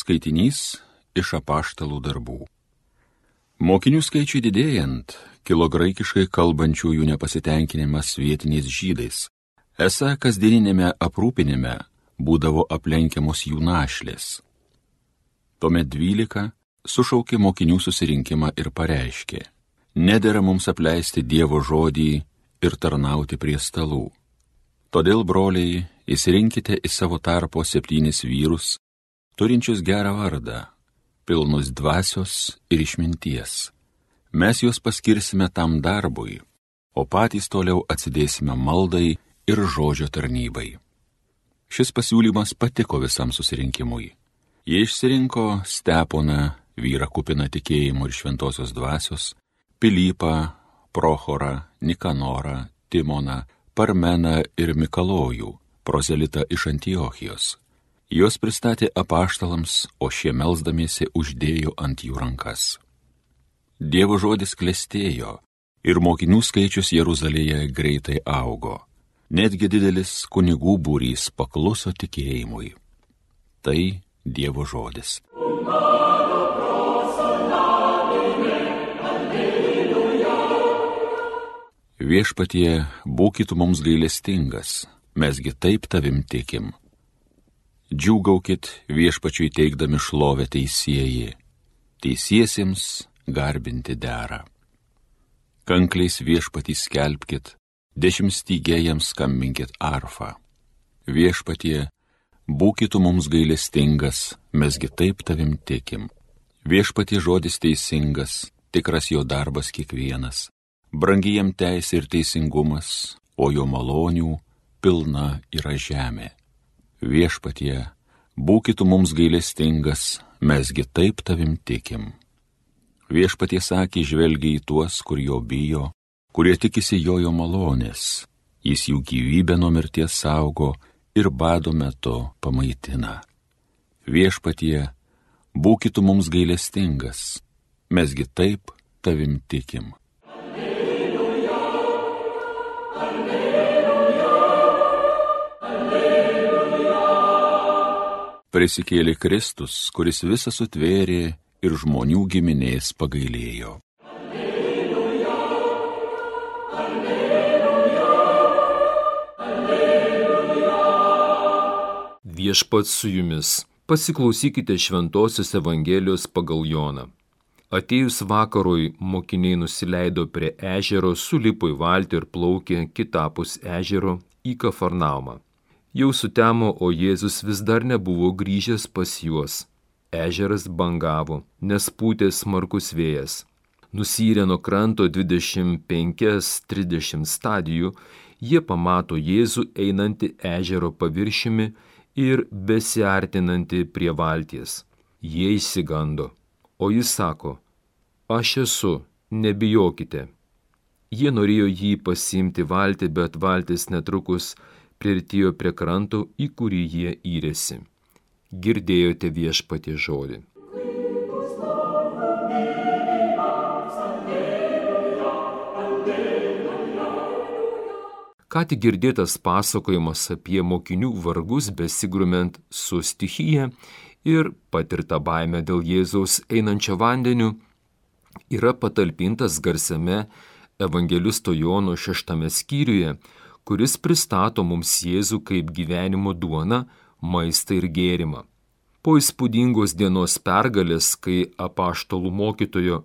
Skaitinys iš apaštalų darbų. Mokinių skaičiui didėjant, kilo graikiškai kalbančiųjų nepasitenkinimas vietiniais žydais. Esą kasdieninėme aprūpinime būdavo aplenkiamos jų našlės. Tuomet dvylika sušaukė mokinių susirinkimą ir pareiškė, nedėra mums apleisti Dievo žodį ir tarnauti prie stalų. Todėl, broliai, įsirinkite į savo tarpo septynis vyrus, turinčius gerą vardą, pilnus dvasios ir išminties. Mes juos paskirsime tam darbui, o patys toliau atsidėsime maldai ir žodžio tarnybai. Šis pasiūlymas patiko visam susirinkimui. Jie išsirinko Steponą, vyrą kupiną tikėjimo ir šventosios dvasios, Pilypą, Prochorą, Nikanorą, Timoną, Parmeną ir Mikalojų, prozelitą iš Antiochijos. Juos pristatė apaštalams, o šie melzdamiesi uždėjo ant jų rankas. Dievo žodis klestėjo ir mokinių skaičius Jeruzalėje greitai augo. Netgi didelis kunigų būrys pakluso tikėjimui. Tai Dievo žodis. Viešpatie, būkit mums gailestingas, mesgi taip tavim tikim. Džiūgaukit viešpačiui teikdami šlovę teisėjai, teisiesiems garbinti dera. Kankliais viešpatį skelbkit, dešimtstygėjams skambinkit arfą. Viešpatie, būkit mums gailestingas, mesgi taip tavim tikim. Viešpatie žodis teisingas, tikras jo darbas kiekvienas brangi jam teisė ir teisingumas, o jo malonių pilna yra žemė. Viešpatie, būkit mums gailestingas, mesgi taip tavim tikim. Viešpatie sakė, žvelgia į tuos, kur jo bijo, kurie tikisi jojo malonės, jis jų gyvybę nuo mirties saugo ir bado metu pamaitina. Viešpatie, būkit mums gailestingas, mesgi taip tavim tikim. Prisikėlė Kristus, kuris visą sutvėrė ir žmonių giminės pagailėjo. Alleluja, alleluja, alleluja. Viešpats su jumis, pasiklausykite Šventojios Evangelijos pagal Joną. Atėjus vakarui mokiniai nusileido prie ežero, sulipo į valtį ir plaukė kitapus ežero į Kafarnaumą. Jau sutemo, o Jėzus vis dar nebuvo grįžęs pas juos. Ežeras bangavo, nes pūtė smarkus vėjas. Nusyrę nuo kranto 25-30 stadijų, jie pamato Jėzų einantį ežero paviršimi ir besiartinantį prie valties. Jie įsigando, o jis sako, aš esu, nebijokite. Jie norėjo jį pasimti valtį, bet valtis netrukus prieartėjo prie kranto, į kurį jie įrėsi. Girdėjote viešpatie žodį. Ką tik girdėtas pasakojimas apie mokinių vargus besigrumint su stichija ir patirta baime dėl Jėzaus einančio vandeniu yra patalpintas garsiame Evangelisto Jono šeštame skyriuje, kuris pristato mums Jėzų kaip gyvenimo duoną, maistą ir gėrimą. Po įspūdingos dienos pergalės, kai apaštalų mokytojo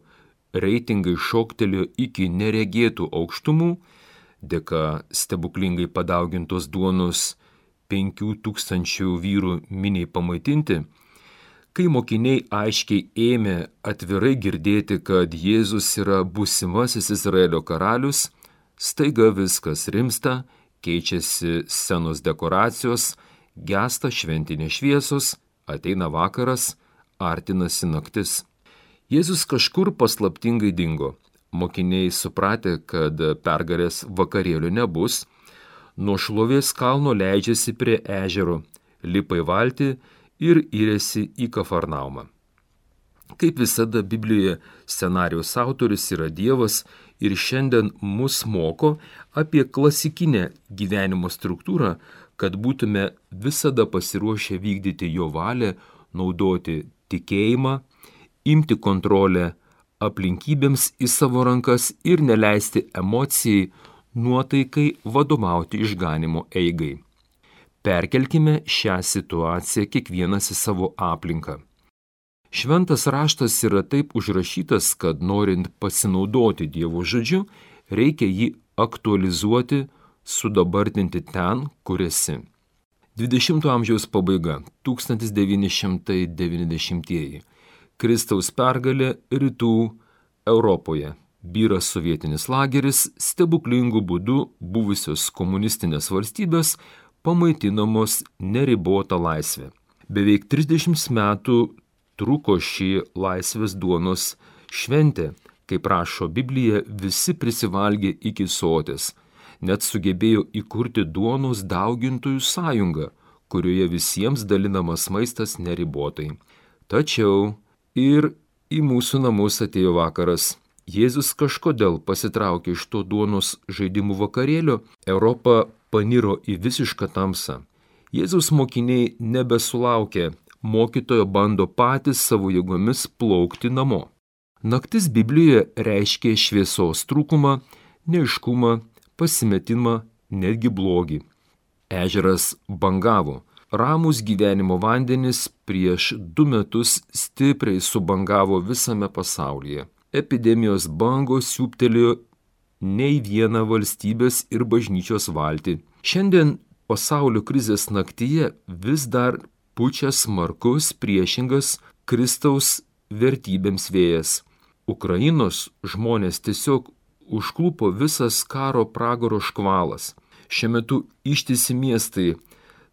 reitingai šoktelėjo iki neregėtų aukštumų, dėka stebuklingai padaugintos duonos penkių tūkstančių vyrų miniai pamaitinti, kai mokiniai aiškiai ėmė atvirai girdėti, kad Jėzus yra būsimasis Izraelio karalius, staiga viskas rimsta, keičiasi scenos dekoracijos, gesta šventinės šviesos, ateina vakaras, artinasi naktis. Jėzus kažkur paslaptingai dingo. Mokiniai supratę, kad pergalės vakarėlių nebus, nuo šlovės kalno leidžiasi prie ežero, lipa į valtį ir įrėsi į Kafarnaumą. Kaip visada Biblijoje scenarijos autoris yra Dievas ir šiandien mus moko apie klasikinę gyvenimo struktūrą, kad būtume visada pasiruošę vykdyti jo valią naudoti tikėjimą, imti kontrolę aplinkybėms į savo rankas ir neleisti emocijai, nuotaikai vadovauti išganimo eigai. Perkelkime šią situaciją kiekvienas į savo aplinką. Šventas raštas yra taip užrašytas, kad norint pasinaudoti Dievo žodžiu, reikia jį aktualizuoti, sudabartinti ten, kur esi. 20-ojo amžiaus pabaiga - 1990-ieji. Kristaus pergalė rytų Europoje. Byra sovietinis lageris, stebuklingų būdų buvusios komunistinės valstybės pamaitinamos neribota laisvė. Beveik 30 metų truko šį laisvės duonos šventė, kaip rašo Biblija, visi prisivalgė iki sotės, net sugebėjo įkurti duonos daugintojų sąjungą, kurioje visiems dalinamas maistas neribotai. Tačiau ir į mūsų namus atėjo vakaras. Jėzus kažkodėl pasitraukė iš to duonos žaidimų vakarėlio, Europa paniro į visišką tamsą. Jėzaus mokiniai nebesulaukė mokytojo bando patys savo jėgomis plaukti namo. Naktis Biblijoje reiškia šviesos trūkumą, neiškumą, pasimetimą, netgi blogį. Ežeras bangavo. Ramus gyvenimo vandenis prieš du metus stipriai subangavo visame pasaulyje. Epidemijos bangos siūptelėjo ne į vieną valstybės ir bažnyčios valtį. Šiandien pasaulio krizės naktyje vis dar pučia smarkus priešingas Kristaus vertybėms vėjas. Ukrainos žmonės tiesiog užklupo visas karo pragaro škvalas. Šiuo metu ištisi miestai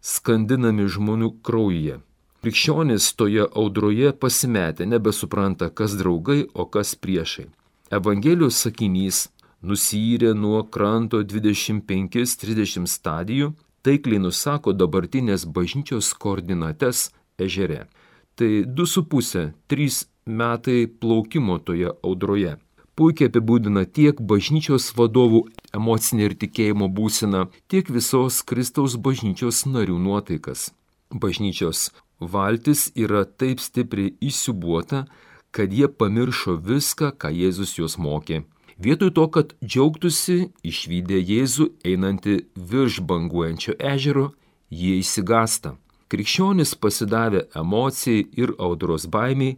skandinami žmonių kraujyje. Krikščionis toje audroje pasimetė, nebesupranta, kas draugai, o kas priešai. Evangelijos sakinys nusyrė nuo kranto 25-30 stadijų taikliai nusako dabartinės bažnyčios koordinates ežere. Tai 2,5-3 metai plaukimo toje audroje. Puikiai apibūdina tiek bažnyčios vadovų emocinę ir tikėjimo būseną, tiek visos Kristaus bažnyčios narių nuotaikas. Bažnyčios valtis yra taip stipriai įsiubuota, kad jie pamiršo viską, ką Jėzus juos mokė. Vietoj to, kad džiaugtųsi išvykę Jėzų einantį virš banguojančio ežero, jie įsigasta. Krikščionis pasidavę emocijai ir audros baimiai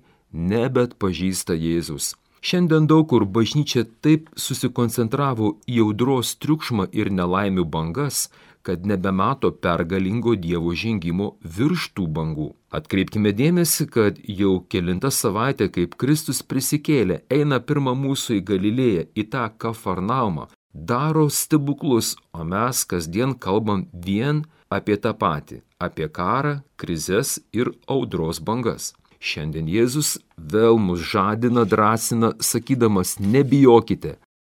nebet pažįsta Jėzus. Šiandien daug kur bažnyčia taip susikoncentravo į audros triukšmą ir nelaimių bangas, kad nebemato pergalingo Dievo žengimo virš tų bangų. Atkreipkime dėmesį, kad jau kilinta savaitė, kaip Kristus prisikėlė, eina pirmą mūsų į Galilėją, į tą Kafarnaumą, daro stebuklus, o mes kasdien kalbam vien apie tą patį - apie karą, krizes ir audros bangas. Šiandien Jėzus vėl mus žadina, drąsina, sakydamas, nebijokite.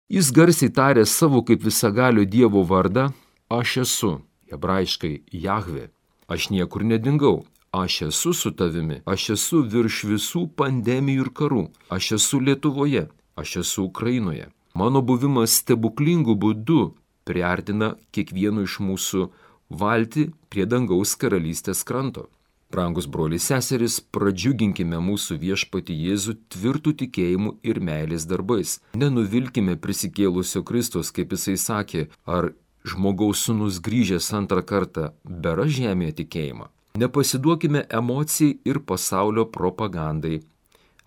Jis garsiai tarė savo kaip visagalio Dievo vardą Aš esu, hebrajiškai Jahve, aš niekur nedingau, aš esu su tavimi, aš esu virš visų pandemijų ir karų, aš esu Lietuvoje, aš esu Ukrainoje. Mano buvimas stebuklingų būdų priartina kiekvienu iš mūsų valti prie dangaus karalystės kranto. Brangus broliai seseris, pradžiuginkime mūsų viešpati Jėzų tvirtų tikėjimų ir meilės darbais. Nenuvilkime prisikėlusio Kristos, kaip jisai sakė, ar žmogaus sunus grįžęs antrą kartą bera žemėje tikėjimą. Nepasiduokime emocijai ir pasaulio propagandai.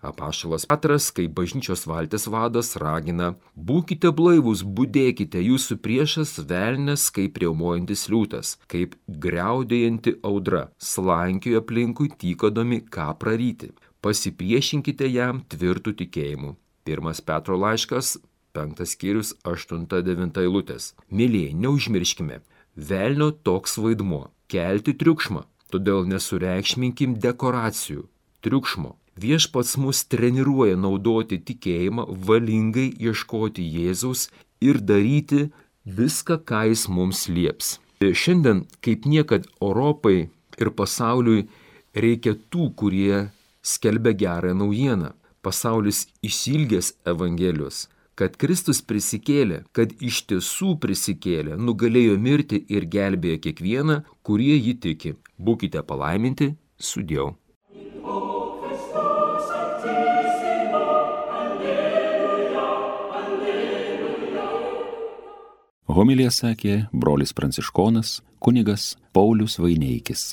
Apašalas Petras, kaip bažnyčios valtės vadas, ragina, būkite blaivus, būdėkite, jūsų priešas velnės kaip riaumojantis liūtas, kaip greudėjanti audra, slankioja aplinkui tykodami ką praryti. Pasipriešinkite jam tvirtų tikėjimu. Pirmas Petro laiškas, penktas skyrius, aštunta devinta eilutės. Mėlyje, neužmirškime, velnio toks vaidmuo - kelti triukšmą, todėl nesureikšminkim dekoracijų, triukšmo. Viešpats mus treniruoja naudoti tikėjimą, valingai ieškoti Jėzaus ir daryti viską, ką jis mums lieps. Šiandien, kaip niekad Europai ir pasauliui reikia tų, kurie skelbia gerą naujieną. Pasaulis išsilgęs Evangelijos kad Kristus prisikėlė, kad iš tiesų prisikėlė, nugalėjo mirti ir gelbėjo kiekvieną, kurie jį tiki. Būkite palaiminti, sudėjau. Homilija sakė brolis pranciškonas, kunigas Paulius Vaineikis.